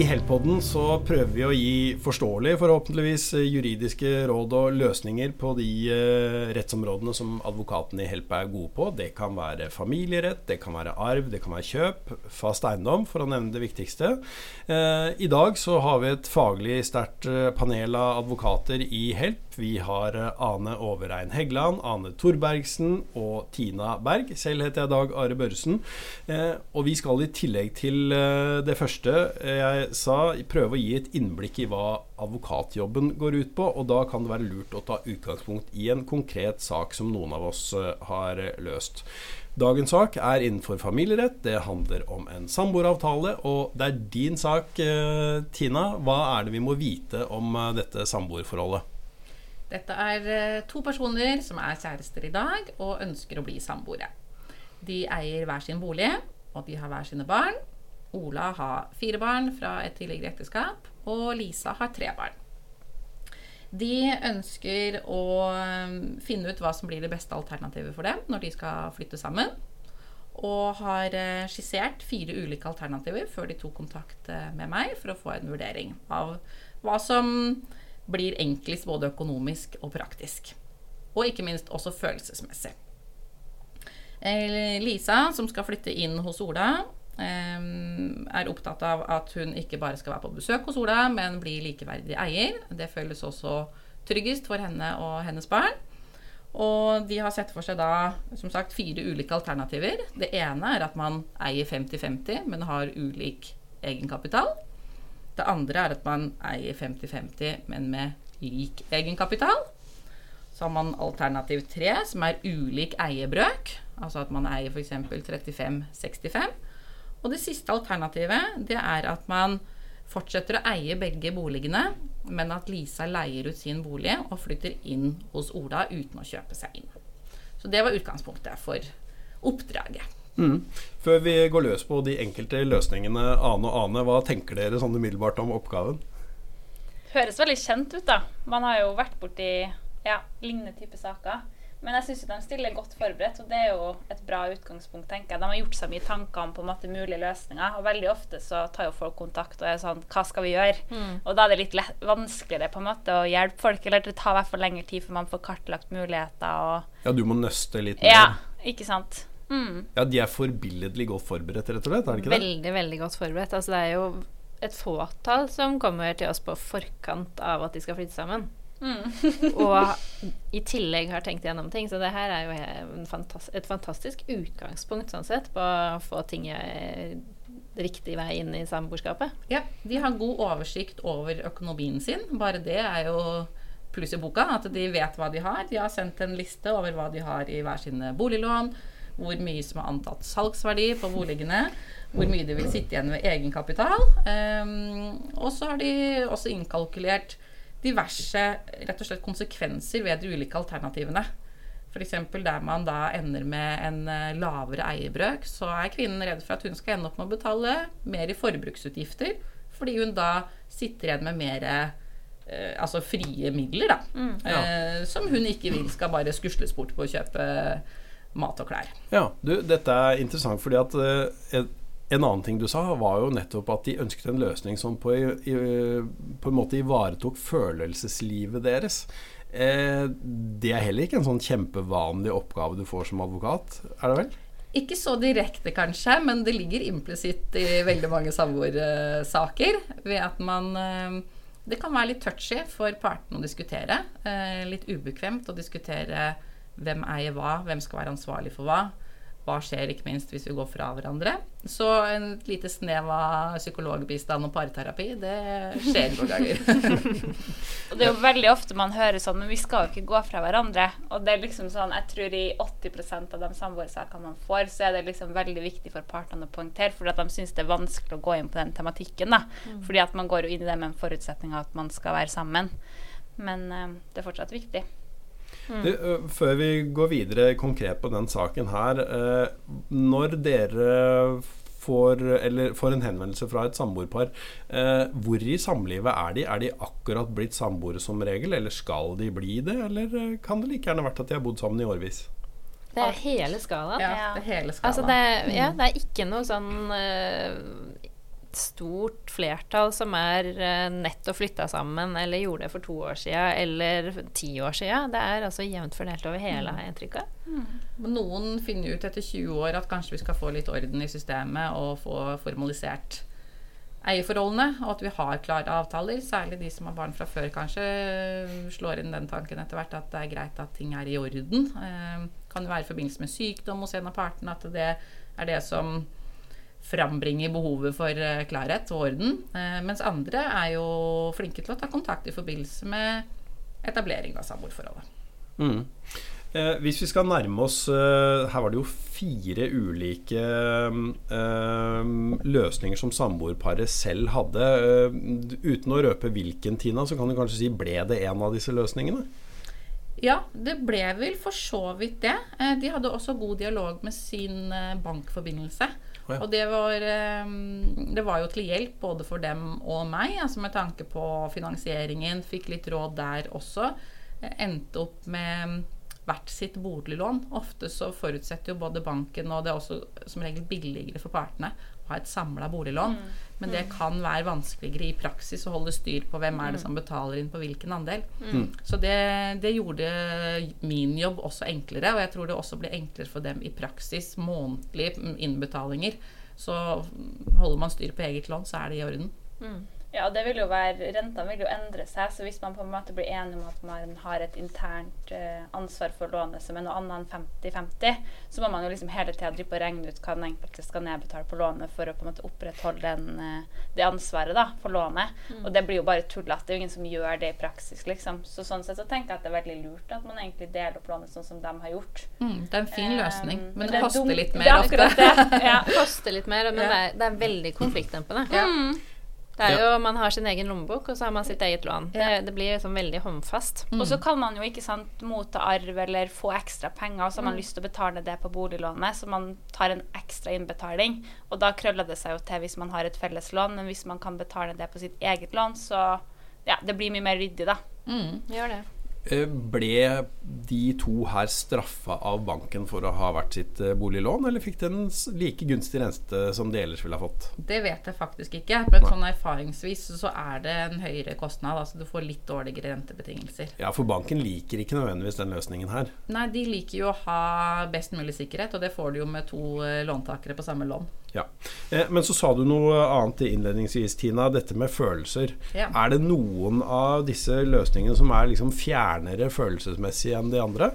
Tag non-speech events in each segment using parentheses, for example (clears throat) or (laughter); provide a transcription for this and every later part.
I så prøver vi å gi forståelige, forhåpentligvis juridiske råd og løsninger på de uh, rettsområdene som advokatene i Help er gode på. Det kan være familierett, det kan være arv, det kan være kjøp, fast eiendom, for å nevne det viktigste. Uh, I dag så har vi et faglig sterkt panel av advokater i Help. Vi har Ane Overein Heggeland, Ane Thorbergsen og Tina Berg. Selv heter jeg Dag Are Børresen. og vi skal i tillegg til det første jeg sa, prøve å gi et innblikk i hva advokatjobben går ut på. Og da kan det være lurt å ta utgangspunkt i en konkret sak som noen av oss eh, har løst. Dagens sak er innenfor familierett. Det handler om en samboeravtale. Og det er din sak, eh, Tina. Hva er det vi må vite om eh, dette samboerforholdet? Dette er to personer som er kjærester i dag og ønsker å bli samboere. De eier hver sin bolig, og de har hver sine barn. Ola har fire barn fra et tidligere ekteskap, og Lisa har tre barn. De ønsker å um, finne ut hva som blir det beste alternativet for dem når de skal flytte sammen. Og har eh, skissert fire ulike alternativer før de tok kontakt eh, med meg for å få en vurdering av hva som blir enklest både økonomisk og praktisk. Og ikke minst også følelsesmessig. Eh, Lisa, som skal flytte inn hos Ola, er opptatt av at hun ikke bare skal være på besøk hos Ola, men bli likeverdig eier. Det føles også tryggest for henne og hennes barn. Og de har sett for seg da som sagt fire ulike alternativer. Det ene er at man eier 50-50, men har ulik egenkapital. Det andre er at man eier 50-50, men med lik egenkapital. Så har man alternativ tre, som er ulik eiebrøk. Altså at man eier f.eks. 35-65. Og det siste alternativet det er at man fortsetter å eie begge boligene, men at Lisa leier ut sin bolig og flytter inn hos Ola uten å kjøpe seg inn. Så det var utgangspunktet for oppdraget. Mm. Før vi går løs på de enkelte løsningene, Ane og Ane, hva tenker dere sånn umiddelbart om oppgaven? Høres veldig kjent ut, da. Man har jo vært borti ja, lignende type saker. Men jeg syns de stiller godt forberedt, og det er jo et bra utgangspunkt. tenker jeg. De har gjort seg mye tanker om på en måte mulige løsninger, og veldig ofte så tar jo folk kontakt og er sånn Hva skal vi gjøre? Mm. Og da er det litt lett, vanskeligere på en måte å hjelpe folk, eller det tar i hvert fall lengre tid før man får kartlagt muligheter og Ja, du må nøste litt mer? Ja, ikke sant. Mm. Ja, de er forbilledlig godt forberedt, rett og slett? Er det ikke det? Veldig, veldig godt forberedt. Altså det er jo et fåtall som kommer til oss på forkant av at de skal flytte sammen. Mm. (laughs) og i tillegg har tenkt gjennom ting. Så det her er jo fantast et fantastisk utgangspunkt sånn sett på å få ting riktig vei inn i samboerskapet. Ja, de har god oversikt over økonomien sin. Bare det er jo pluss i boka. At de vet hva de har. De har sendt en liste over hva de har i hver sine boliglån. Hvor mye som er antatt salgsverdi på boligene. Hvor mye de vil sitte igjen ved egenkapital. Um, og så har de også innkalkulert diverse rett og slett konsekvenser ved de ulike alternativene. F.eks. der man da ender med en eh, lavere eierbrøk, så er kvinnen redd for at hun skal ende opp med å betale mer i forbruksutgifter, fordi hun da sitter igjen med mer eh, altså frie midler, da. Mm. Ja. Eh, som hun ikke vil skal bare skusles bort på å kjøpe mat og klær. Ja, du, dette er interessant fordi at eh, en annen ting du sa, var jo nettopp at de ønsket en løsning som på, i, på en måte ivaretok følelseslivet deres. Eh, det er heller ikke en sånn kjempevanlig oppgave du får som advokat, er det vel? Ikke så direkte, kanskje, men det ligger implisitt i veldig mange samboersaker. Ved at man eh, Det kan være litt touchy for partene å diskutere. Eh, litt ubekvemt å diskutere hvem eier hva, hvem skal være ansvarlig for hva hva skjer ikke minst hvis vi går fra hverandre. Så en lite snev av psykologbistand og parterapi, det skjer noen ganger. (laughs) og det er jo veldig ofte man hører sånn, men vi skal jo ikke gå fra hverandre. Og det er liksom sånn, jeg tror i 80% av de samboersakene man får, så er det liksom veldig viktig for partene å poengtere, fordi at de syns det er vanskelig å gå inn på den tematikken. da. Mm. Fordi at man går jo inn i det med en forutsetning av at man skal være sammen. Men uh, det er fortsatt viktig. Mm. Du, før vi går videre konkret på den saken her. når dere får, eller, får en henvendelse fra et samboerpar, hvor i samlivet er de? Er de akkurat blitt samboere som regel, eller skal de bli det? Eller kan det like gjerne vært at de har bodd sammen i årevis? Det er hele skalaen. Ja, det er hele skalaen. Altså det, ja, det er ikke noe sånn uh, et stort flertall som er uh, nettopp flytta sammen, eller gjorde det for to år sia, eller ti år sia. Det er altså jevnt fordelt over hele, har jeg inntrykk av. Mm. Noen finner ut etter 20 år at kanskje vi skal få litt orden i systemet og få formalisert eierforholdene, og at vi har klare avtaler. Særlig de som har barn fra før, kanskje slår inn den tanken etter hvert at det er greit at ting er i orden. Eh, kan jo være i forbindelse med sykdom hos en av partene at det er det som frambringer behovet for eh, klarhet og orden. Eh, mens andre er jo flinke til å ta kontakt i forbindelse med etablering av samboerforholdet. Mm. Eh, hvis vi skal nærme oss eh, Her var det jo fire ulike eh, løsninger som samboerparet selv hadde. Eh, uten å røpe hvilken, Tina, så kan du kanskje si ble det en av disse løsningene? Ja, det ble vel for så vidt det. Eh, de hadde også god dialog med sin bankforbindelse. Og det var, det var, jo til hjelp både for dem og meg, altså med tanke på finansieringen. Fikk litt råd der også. Endte opp med hvert sitt boliglån. Ofte så forutsetter jo både banken og det er også som regel billigere for partene ha et samla boliglån. Mm. Men det mm. kan være vanskeligere i praksis å holde styr på hvem er det mm. som betaler inn på hvilken andel. Mm. Så det, det, gjorde min jobb også enklere, og jeg tror det også blir enklere for dem i praksis. Månedlige innbetalinger. Så holder man styr på eget lån, så er det i orden. Mm. Ja, det vil jo være, Rentene vil jo endre seg, så hvis man på en måte blir enig om at man har et internt eh, ansvar for lånet som er noe annet enn 50-50, så må man jo liksom hele tida regne ut hva den enkelte skal nedbetale på lånet for å på en måte opprettholde den, uh, det ansvaret da, for lånet. Mm. Og det blir jo bare tullete. Det er jo ingen som gjør det i praksis, liksom. Så sånn sett så tenker jeg at det er veldig lurt at man egentlig deler opp lånet sånn som de har gjort. Mm, det er en fin løsning, um, men, men det, (laughs) koster litt mer. Det er akkurat det. ja, koster litt mer, men ja. det, er, det, er, veldig konfliktdempende. Ja. Mm. Det er jo, Man har sin egen lommebok, og så har man sitt eget lån. Det, det blir liksom veldig håndfast. Mm. Og så kan man jo ikke sant, motta arv eller få ekstra penger, og så har man mm. lyst til å betale det på boliglånet, så man tar en ekstra innbetaling. Og da krøller det seg jo til hvis man har et felleslån, men hvis man kan betale det på sitt eget lån, så ja, det blir mye mer ryddig, da. Mm. Gjør det. Eh, ble de to her straffa av banken for å ha vært sitt eh, boliglån, eller fikk den like gunstig rente som de ellers ville ha fått? Det vet jeg faktisk ikke. Men sånn erfaringsvis så er det en høyere kostnad. Altså du får litt dårligere rentebetingelser. Ja, for banken liker ikke nødvendigvis den løsningen her. Nei, de liker jo å ha best mulig sikkerhet, og det får du jo med to eh, låntakere på samme lån. Ja. Men så sa du noe annet innledningsvis, Tina. Dette med følelser. Ja. Er det noen av disse løsningene som er liksom fjerde fjernere følelsesmessig enn de andre?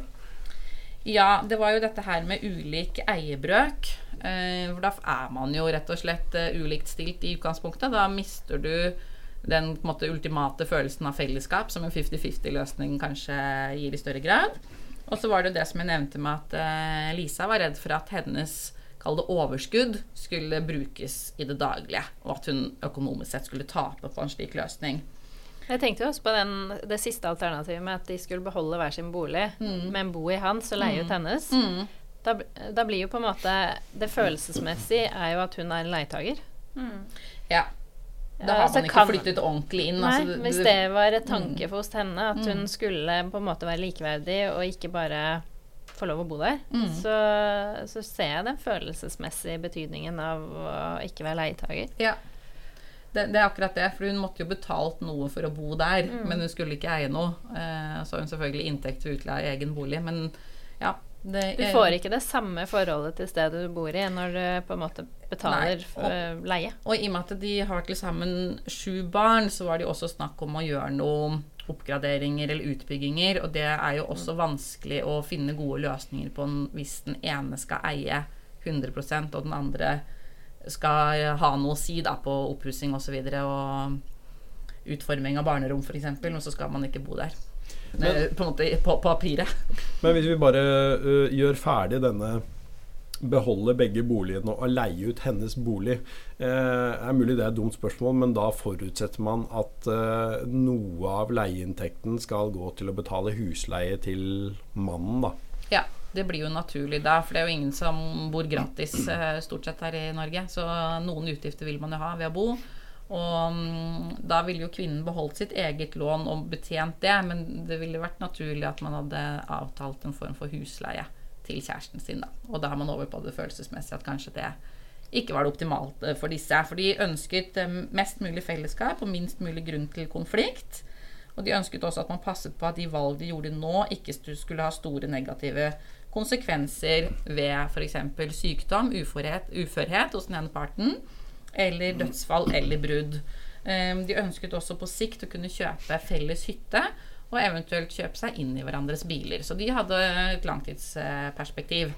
Ja, det var jo dette her med ulik eiebrøk. Eh, for da er man jo rett og slett uh, ulikt stilt i utgangspunktet. Da mister du den måte, ultimate følelsen av fellesskap, som en 50-50-løsning kanskje gir i større grad. Og så var det det som jeg nevnte med at uh, Lisa var redd for at hennes kall det overskudd skulle brukes i det daglige, og at hun økonomisk sett skulle tape på en slik løsning. Jeg tenkte jo også på den, det siste alternativet med at de skulle beholde hver sin bolig, mm. men bo i hans og leie ut mm. hennes. Mm. Da, da, blir jo på en måte Det følelsesmessige er jo at hun er en leietager. Mm. Ja. Da har man ikke kan, flyttet ordentlig inn. Nei, altså, hvis det var et tanke for hos henne, at hun mm. skulle på en måte være likeverdig og ikke bare få lov å bo der, mm. så, så, ser jeg den følelsesmessige betydningen av å ikke være leietager. Ja. Det, det, er akkurat det, for hun måtte jo betalt noe for å bo der, mm. men hun skulle ikke eie noe. Eh, så har hun selvfølgelig inntekt til utleie av egen bolig, men ja. Det, du får ikke det samme forholdet til stedet du bor i når du på en måte betaler nei, og, leie. Og i og med at de har til sammen sju barn, så var det jo også snakk om å gjøre noe oppgraderinger eller utbygginger, og det er jo også vanskelig å finne gode løsninger på hvis den ene skal eie 100% og den andre skal ha noe å si da, på oppussing osv. Og, så og utforming av barnerom f.eks., og så skal man ikke bo der. Men, på, måte, på, på papiret. Men hvis vi bare uh, gjør ferdig denne beholde begge boligene og leie ut hennes bolig. Eh, er mulig det er et dumt spørsmål, men da forutsetter man at eh, noe av leieinntekten skal gå til å betale husleie til mannen, da. Ja det blir jo naturlig da, for det er jo ingen som bor gratis eh, stort sett her i Norge. Så noen utgifter vil man jo ha ved å bo. Og um, da ville jo kvinnen beholdt sitt eget lån og betjent det, men det ville vært naturlig at man hadde avtalt en form for husleie til kjæresten sin. Da. Og da er man over på det følelsesmessige, at kanskje det ikke var det optimalt eh, for disse. For de ønsket eh, mest mulig fellesskap og minst mulig grunn til konflikt. Og de ønsket også at man passet på at de valg de gjorde nå, ikke skulle ha store negative konsekvenser ved f.eks. sykdom, uførhet, uførhet hos den ene parten, eller dødsfall eller brudd. Ehm, de ønsket også på sikt å kunne kjøpe felles hytte og eventuelt kjøpe seg inn i hverandres biler. Så de hadde et langtidsperspektiv.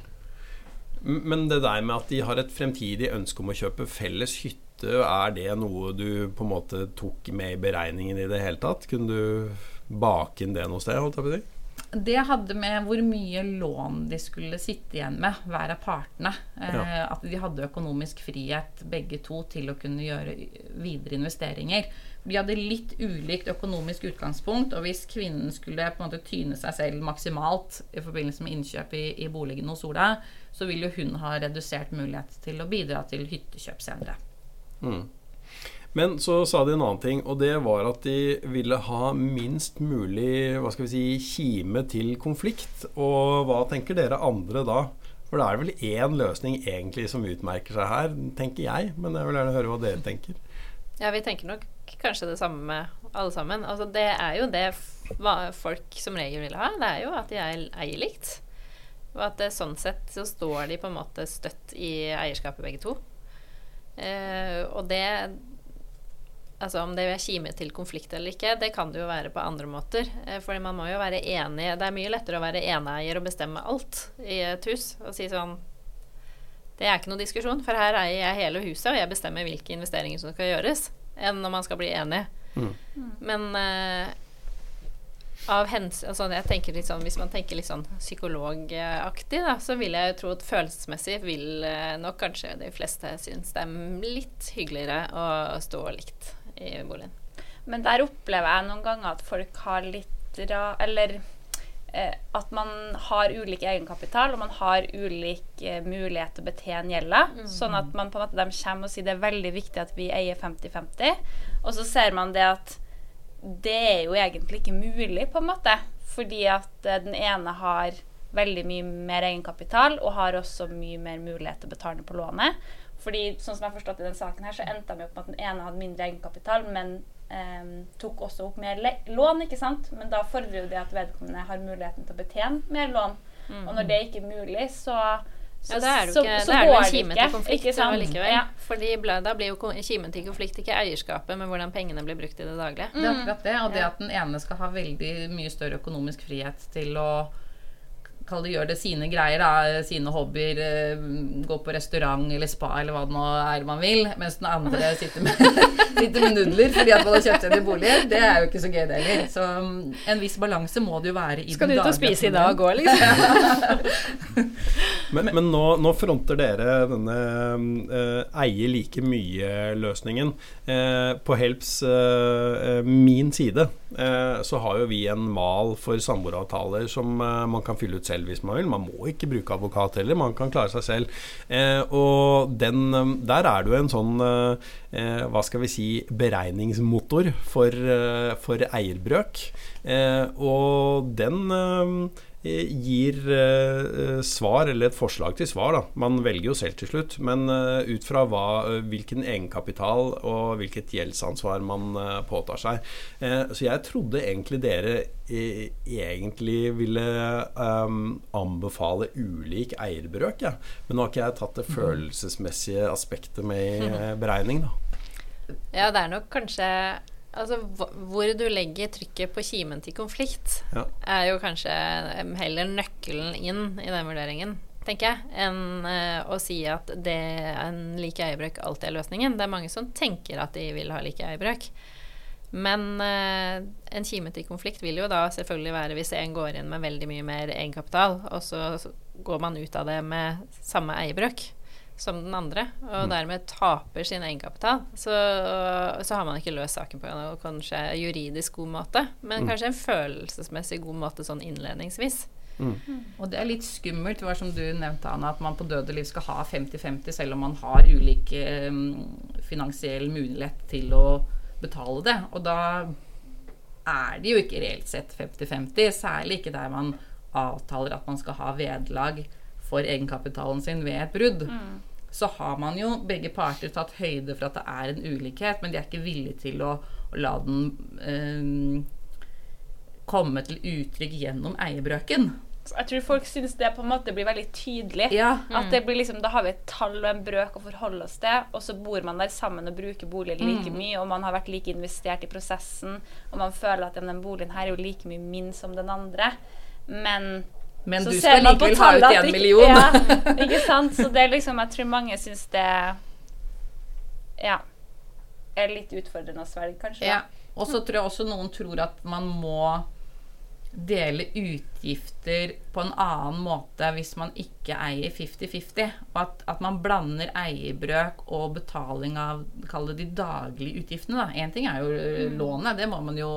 Men det der med at de har et fremtidig ønske om å kjøpe felles hytte, er det noe du på en måte tok med i beregningen i det hele tatt? Kunne du bake inn det noe sted? holdt jeg på si? Det hadde med hvor mye lån de skulle sitte igjen med, hver av partene. Eh. At de hadde økonomisk frihet begge to til å kunne gjøre videre investeringer. De hadde litt ulikt økonomisk utgangspunkt, og hvis kvinnen skulle på en måte tyne seg selv maksimalt i forbindelse med innkjøp i, i boligen hos Ola, så vil jo hun ha redusert mulighet til å bidra til hyttekjøp senere. Mm. Men så sa de en annen ting, og det var at de ville ha minst mulig hva skal vi si, kime til konflikt. Og hva tenker dere andre da? For det er vel én løsning egentlig som utmerker seg her, tenker jeg. Men jeg vil gjerne høre hva dere tenker. Ja, vi tenker nok kanskje det samme med alle sammen. Altså, det er jo det folk som regel vil ha. Det er jo at de eier likt. Og at det, sånn sett så står de på en måte støtt i eierskapet begge to. Eh, og det Altså Om det vil kime til konflikt eller ikke, det kan det jo være på andre måter. Eh, fordi man må jo være enig Det er mye lettere å være eneeier og bestemme alt i et hus. Og si sånn Det er ikke noe diskusjon, for her eier jeg hele huset, og jeg bestemmer hvilke investeringer som skal gjøres, enn når man skal bli enig. Mm. Men uh, av hensyn altså jeg tenker litt sånn, Hvis man tenker litt sånn psykologaktig, da, så vil jeg jo tro at følelsesmessig vil eh, nok kanskje de fleste synes det er litt hyggeligere å stå likt i boligen. Men der opplever jeg noen ganger at folk har litt ra... Eller eh, at man har ulik egenkapital, og man har ulik eh, mulighet til å betjene gjelda. Mm. Sånn at man på en måte, de kommer og sier det er veldig viktig at vi eier 50-50. Og så ser man det at det er jo egentlig ikke mulig, på en måte. Fordi at eh, den ene har veldig mye mer egenkapital og har også mye mer mulighet til å betale på lånet. Fordi sånn som jeg har forstått i den saken her, så endte de opp med at den ene hadde mindre egenkapital, men eh, tok også opp mer lån, ikke sant. Men da fordrer jo det at vedkommende har muligheten til å betjene mer lån. Mm. Og når det ikke er mulig, så så, ja, da er det jo ikke, så, så det ikke kime til konflikt likevel. Ja. Fordi da blir jo kimen til konflikt ikke eierskapet, men hvordan pengene blir brukt i det daglige. Mm. Det er akkurat det, og det at den ene skal ha veldig mye større økonomisk frihet til å kall det gjør det sine greier, da, sine hobbyer, eh, gå på restaurant eller spa eller hva det nå er man vil, mens den andre (laughs) sitter med, (laughs) sitter med nudler fordi at man har kjøpt seg en bolig, det er jo ikke så gøy det heller. Så mm, en viss balanse må det jo være i Skal den dagen. Skal du ut og spise i dag òg, liksom? (laughs) men, men nå, nå, fronter dere denne uh, eie like mye-løsningen. Uh, på Helps uh, min side så har jo vi en mal for samboeravtaler som man kan fylle ut selv selv hvis man må ikke bruke advokat heller, man kan klare seg selv. Eh, og den, um, der er det jo en sånn, eh, hva skal vi si, beregningsmotor for, eh, for eierbrøk. Eh, og den Eh, gir uh, svar, eller et forslag til svar. Da. Man velger jo selv til slutt, men uh, ut fra hva, hvilken egenkapital og hvilket gjeldsansvar man påtar seg. så jeg trodde egentlig dere egentlig ville um, anbefale ulik eierbrøk, ja. men nå har ikke jeg tatt det følelsesmessige aspektet med i beregning. Da. Ja, det er nok kanskje Altså, hvor du legger trykket på kimen til konflikt, ja. er jo kanskje heller nøkkelen inn i den vurderingen, tenker jeg, enn uh, å si at det en like eierbrøk alltid er løsningen. Det er mange som tenker at de vil ha like eierbrøk. Men eh, en kime til konflikt vil jo da selvfølgelig være hvis en går inn med veldig mye mer egenkapital, og så går man ut av det med samme eierbrøk som den andre, og mm. dermed taper sin egenkapital, så, så har man ikke løst saken på en kanskje juridisk god måte, men mm. kanskje en følelsesmessig god måte sånn innledningsvis. Mm. mm. Og det er litt skummelt, var som du nevnte, Anna, at man på døde liv skal ha 50-50 selv om man har ulik um, finansiell mulighet til å betale det. Og da er det jo ikke reelt sett 50-50, særlig ikke der man avtaler at man skal ha vederlag for egenkapitalen sin ved et brudd. Mm. så har man jo begge parter tatt høyde for at det er en ulikhet, men de er ikke villige til å, å la den eh, komme til uttrykk gjennom eiebrøken. Jeg tror folk syns det på en måte blir veldig tydelig. Ja. At det blir liksom, Da har vi et tall og en brøk å forholde oss til, og så bor man der sammen og bruker boligen like mye, og man har vært like investert i prosessen, og man føler at ja, den boligen her er jo like mye min som den andre. Men Men så du skal likevel ha ut én million. Ja, (laughs) ikke sant? Så det er liksom, jeg tror mange syns det ja, er litt utfordrende å svelge, kanskje. Ja. Og så tror jeg også noen tror at man må dele utgifter på en annen måte hvis man ikke eier 50-50. Og at, at man blander eierbrøk og betaling av kall det de daglige utgiftene. Én ting er jo mm. lånet, det må man jo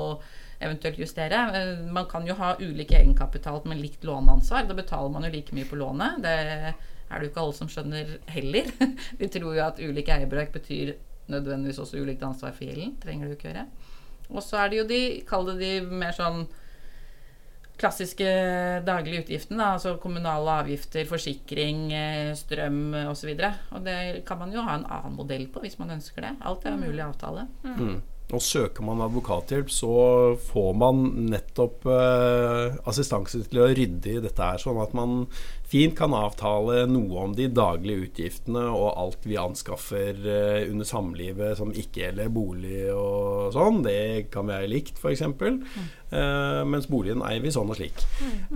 eventuelt justere. Eh, Man kan jo ha ulik egenkapital med likt låneansvar. Da betaler man jo like mye på lånet. Det er det jo ikke alle som skjønner heller. (laughs) De tror jo at ulik eierbrøk betyr nødvendigvis også ulikt ansvar for gjelden. Trenger det jo ikke gjøre. Og så er det jo de, kall det de mer sånn klassiske daglige utgiftene, altså kommunale avgifter, forsikring, eh, strøm osv. Og, og det kan man jo ha en annen modell på hvis man ønsker det. Alt er jo mulig avtale. Mm. Og søker man advokathjelp, så får man nettopp eh, assistanse til å rydde i dette her, sånn at man fint kan avtale noe om de daglige utgiftene og alt vi anskaffer eh, under samlivet som ikke gjelder bolig og sånn. Det kan være likt, f.eks. Eh, mens boligen eier vi sånn og slik.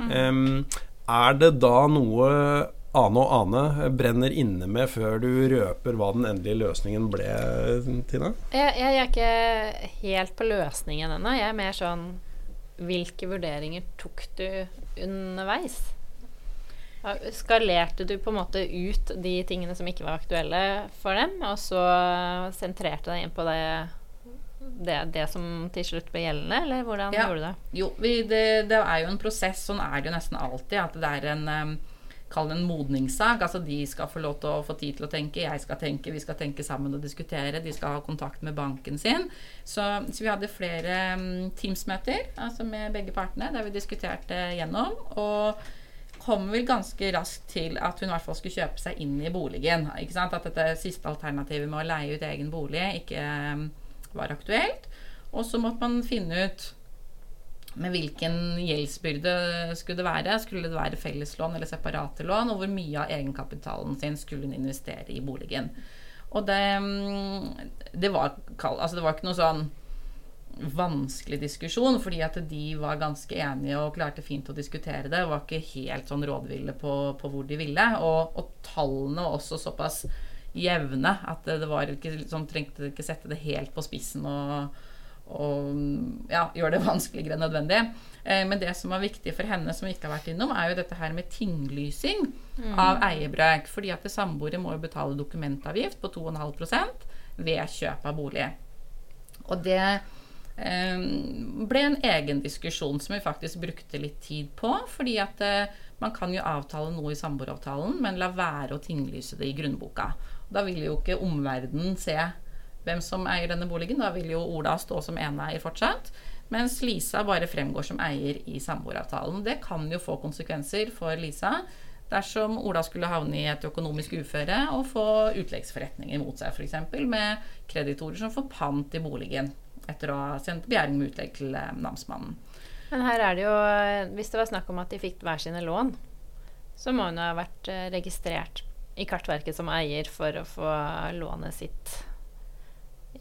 Em, er det da noe Ane og Ane brenner inne med før du røper hva den endelige løsningen ble, Tina? Jeg, jeg er ikke helt på løsningen ennå. Jeg er mer sånn Hvilke vurderinger tok du underveis? Skalerte du på en måte ut de tingene som ikke var aktuelle for dem, og så sentrerte deg inn på det, det, det som til slutt ble gjeldende, eller hvordan Ja. gjorde du det? Jo, vi, det, det er jo en prosess, sånn er det jo nesten alltid, at det er en Kall det en modningssak. Altså de skal få lov til å få tid til å tenke, jeg skal tenke, vi skal tenke sammen og diskutere. De skal ha kontakt med banken sin. Så, så vi hadde flere em, Teams-møter altså med begge partene der vi diskuterte gjennom. Og kom vel ganske raskt til at hun i hvert fall skulle kjøpe seg inn i boligen. Ikke sant? At dette siste alternativet med å leie ut egen bolig ikke em, var aktuelt. Og så måtte man finne ut med hvilken gjeldsbyrde skulle det være. Skulle det være felleslån eller separate lån? Og hvor mye av egenkapitalen sin skulle hun investere i boligen? Og det, mm, det, var, altså det var ikke noe sånn vanskelig diskusjon, fordi at de var ganske enige og klarte fint å diskutere det. Var ikke helt sånn rådville på, på hvor de ville. Og, og tallene var også såpass jevne at det, var ikke, liksom, trengte ikke sette det helt på spissen og, og ja, gjør det (laughs) vanskeligere enn nødvendig. Eh, men det som var viktig for henne, som vi ikke har vært innom, er jo dette her med tinglysing av eierbrøk. Fordi at samboere må jo betale dokumentavgift på 2,5% ved kjøp av bolig. Og det eh, ble en egen diskusjon som vi faktisk brukte litt tid på. Fordi at eh, man kan jo avtale noe i samboeravtalen, men la være å tinglyse det i grunnboka. Da vil jo ikke omverdenen se hvem som eier denne boligen. Da vil jo Ola stå som eneeier fortsatt. Mens Lisa bare fremgår som eier i samboeravtalen. Det kan jo få konsekvenser for Lisa dersom Ola skulle havne i et økonomisk uføre og få utleggsforretninger mot seg, f.eks. med kreditorer som får pant i boligen etter å ha sendt begjæring med utlegg til eh, namsmannen. Men her er det jo Hvis det var snakk om at de fikk hver sine lån, så må hun ha vært eh, registrert i Kartverket som eier for å få lånet sitt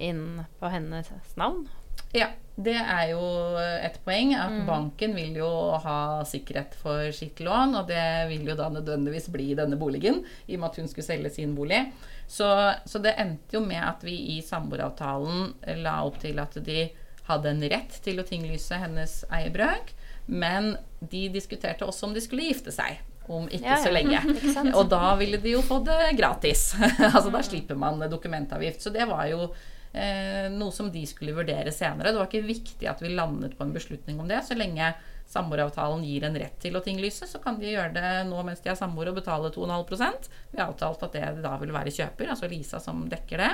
inn på hennes navn. Ja, det er jo et poeng at banken vil jo ha sikkerhet for sitt lån, og det vil jo da nødvendigvis bli denne boligen, i og med at hun skulle selge sin bolig. Så, så det endte jo med at vi i samboeravtalen la opp til at de hadde en rett til å tinglyse hennes eierbrøk, men de diskuterte også om de skulle gifte seg. Om ikke Ja, ja. så lenge. (laughs) Ikke? Og da ville de jo få det gratis. (laughs) altså da slipper man dokumentavgift. Så det var jo eh, noe som de skulle vurdere senere. Det var ikke viktig at vi landet på en beslutning om det. Så lenge samboeravtalen gir en rett til å tinglyse, så kan de gjøre det nå mens de er samboere og betale 2,5 Vi har avtalt at det da vil være kjøper, altså Lisa som dekker det.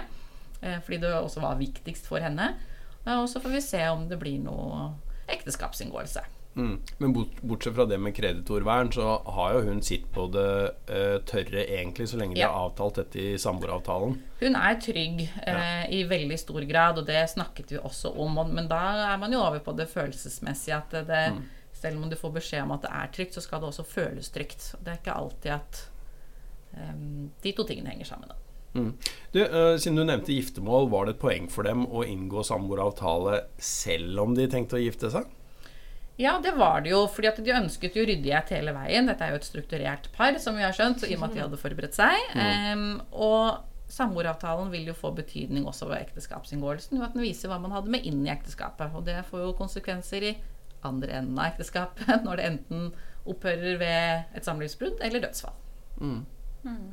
Eh, fordi det også var viktigst for henne. Eh, Og så får vi se om det blir noe ekteskapsinngåelse. Mm. Men bortsett fra det med kreditorvern, så har jo hun sitt på det uh, tørre egentlig, så lenge de har avtalt dette i samboeravtalen. Hun er trygg uh, ja. i veldig stor grad, og det snakket vi også om. Men da er man jo over på det følelsesmessige. At det, mm. selv om du får beskjed om at det er trygt, så skal det også føles trygt. Det er ikke alltid at um, de to tingene henger sammen. da. Mm. Du, uh, siden du nevnte giftermål, var det et poeng for dem å inngå samboeravtale selv om de tenkte å gifte seg? Ja, det var det jo. fordi de ønsket jo ryddighet hele veien. Dette er jo et strukturert par, som vi har skjønt, i og med at de hadde forberedt seg. Mm. Um, og samboeravtalen vil jo få betydning også ved ekteskapsinngåelsen. At den viser hva man hadde med inn i ekteskapet. Og det får jo konsekvenser i andre enden av ekteskapet, (laughs) når det enten opphører ved et samlivsbrudd eller dødsfall. Mm. Mm.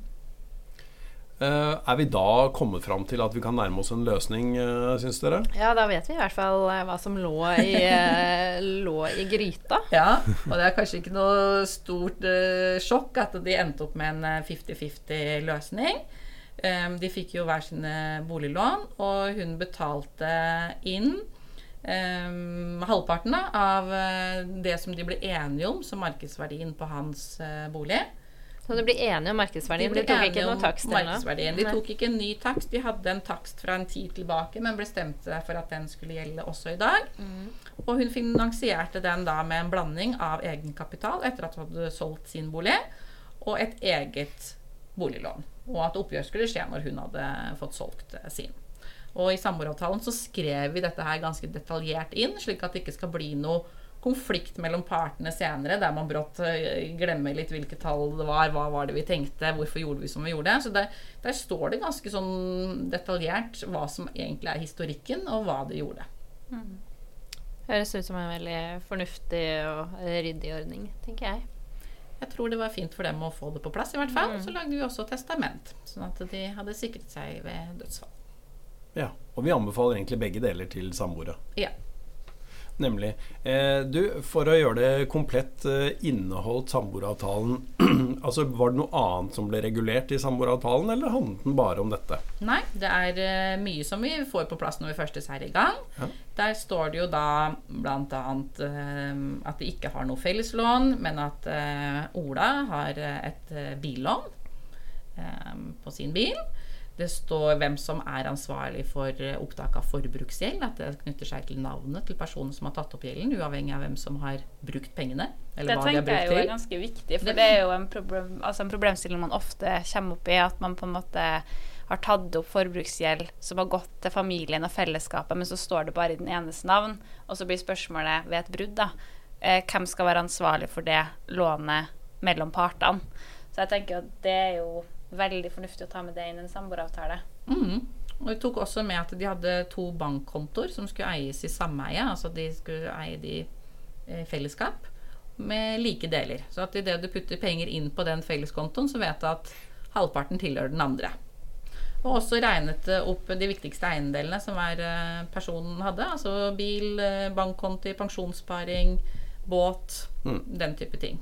Uh, er vi da kommet fram til at vi kan nærme oss en løsning, uh, syns dere? Ja, da vet vi i hvert fall uh, hva som lå i, uh, (laughs) lå i, gryta. Ja, og det er kanskje ikke noe stort sjokk at de endte opp med en 50-50 løsning. Um, de fikk jo hver sine boliglån, og hun betalte inn um, halvparten av det som de ble enige om som markedsverdien på hans bolig. Så de blir enige om markedsverdien? De, de tok ikke noe takst? Markedsverdien. De tok ikke en ny takst. De hadde en takst fra en tid tilbake, men bestemte for at den skulle gjelde også i dag. Mm. Og hun finansierte den da med en blanding av egenkapital etter at hun hadde solgt sin bolig, og et eget boliglån. Og at oppgjør skulle skje når hun hadde fått solgt eh, sin. Og i samboeravtalen så skrev vi dette her ganske detaljert inn, slik at det ikke skal bli noe konflikt mellom partene senere, der man brått eh, glemmer litt hvilke tall det var, hva var det vi tenkte, hvorfor gjorde vi som vi gjorde. Så der, der står det ganske sånn detaljert hva som egentlig er historikken, og hva det gjorde. Mm. Høres ut som en veldig fornuftig og ryddig ordning, tenker jeg. Jeg tror det var fint for dem å få det på plass, i hvert fall. Mm. Så lagde vi også testament, sånn at de hadde sikret seg ved dødsfall. Ja, Og vi anbefaler egentlig begge deler til samboere. Ja. Nemlig. Eh, du, for å gjøre det komplett, eh, inneholdt samboeravtalen (clears throat) Altså, Var det noe annet som ble regulert i samboeravtalen, eller handlet den bare om dette? Nei, det er eh, mye som vi får på plass når vi først er i gang. Ja. Der står det jo da bl.a. Uh, at de ikke har noe felleslån, men at uh, Ola har et billån på sin bil. Det står hvem som er ansvarlig for eh, opptak av forbruksgjeld. At det knytter seg til navnet til personen som har tatt opp gjelden, uavhengig av hvem som har brukt pengene. det tenker jeg jo er ganske viktig, for det, det er jo en, problem, altså en, problemstilling man ofte kommer opp i. At man på en måte har tatt opp forbruksgjeld som har gått til familien og fellesskapet, men så står det bare i den enes navn. Og så blir spørsmålet ved et brudd, da. Eh, hvem skal være ansvarlig for det lånet mellom partene? Så jeg tenker at det er jo veldig fornuftig å ta med det inn i en samboeravtale. Mm. Og vi tok også med at de hadde to bankkontoer som skulle eies i sameie. Altså de skulle eie de i fellesskap med like deler. Så at idet du putter penger inn på den felleskontoen, så vet du at halvparten tilhører den andre. Og også regnet opp de viktigste eiendelene som hver eh, person hadde. Altså bil, eh, bankkonti, pensjonssparing, båt, mm. den type ting.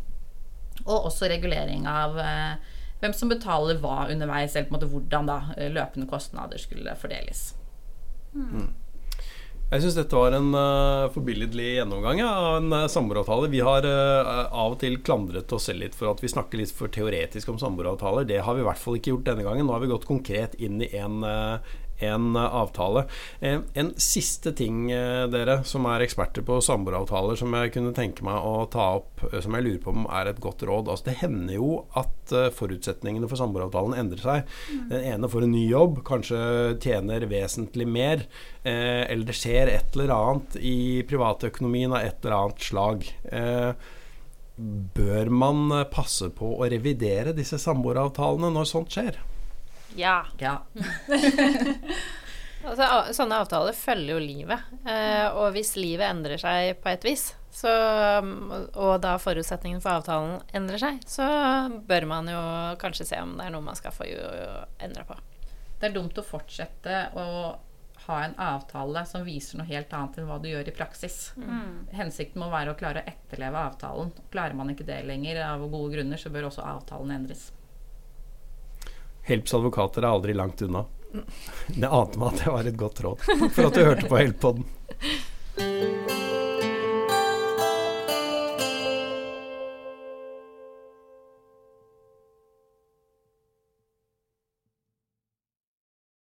Og også regulering av eh, hvem som betaler hva underveis, eller på en måte hvordan da eh, løpende kostnader skulle fordeles. Mm. Jeg syns dette var en uh, forbilledlig gjennomgang ja, av en uh, samboeravtale. Vi har uh, av og til klandret oss selv litt for at vi snakker litt for teoretisk om samboeravtaler. Det har vi i hvert fall ikke gjort denne gangen. Nå har vi gått konkret inn i en, uh, en avtale. En siste ting, eh, dere som er eksperter på samboeravtaler, som jeg kunne tenke meg å ta opp, eh, som jeg lurer på om er et godt råd. Altså, det hender jo at eh, forutsetningene for samboeravtalen endrer seg. Mm. Den ene får en ny jobb, kanskje tjener vesentlig mer. eller det skjer et eller annet i privatøkonomien av et eller annet slag. bør man passe på å revidere disse samboeravtalene når sånt skjer? Ja. ja. (laughs) altså, sånne avtaler følger jo livet. Eh, og hvis livet endrer seg på et vis, så, og da forutsetningen for avtalen endrer seg, så bør man jo kanskje se om det er noe man skal få endre på. Det er dumt å fortsette å ha en avtale som viser noe helt annet enn hva du gjør i praksis. Mm. Hensikten må være å klare å etterleve avtalen. Klarer man ikke det lenger av gode grunner, så bør også avtalen endres. Helps advokater er aldri langt unna. Det ante meg at det var et godt råd for at du hørte på Help-podden.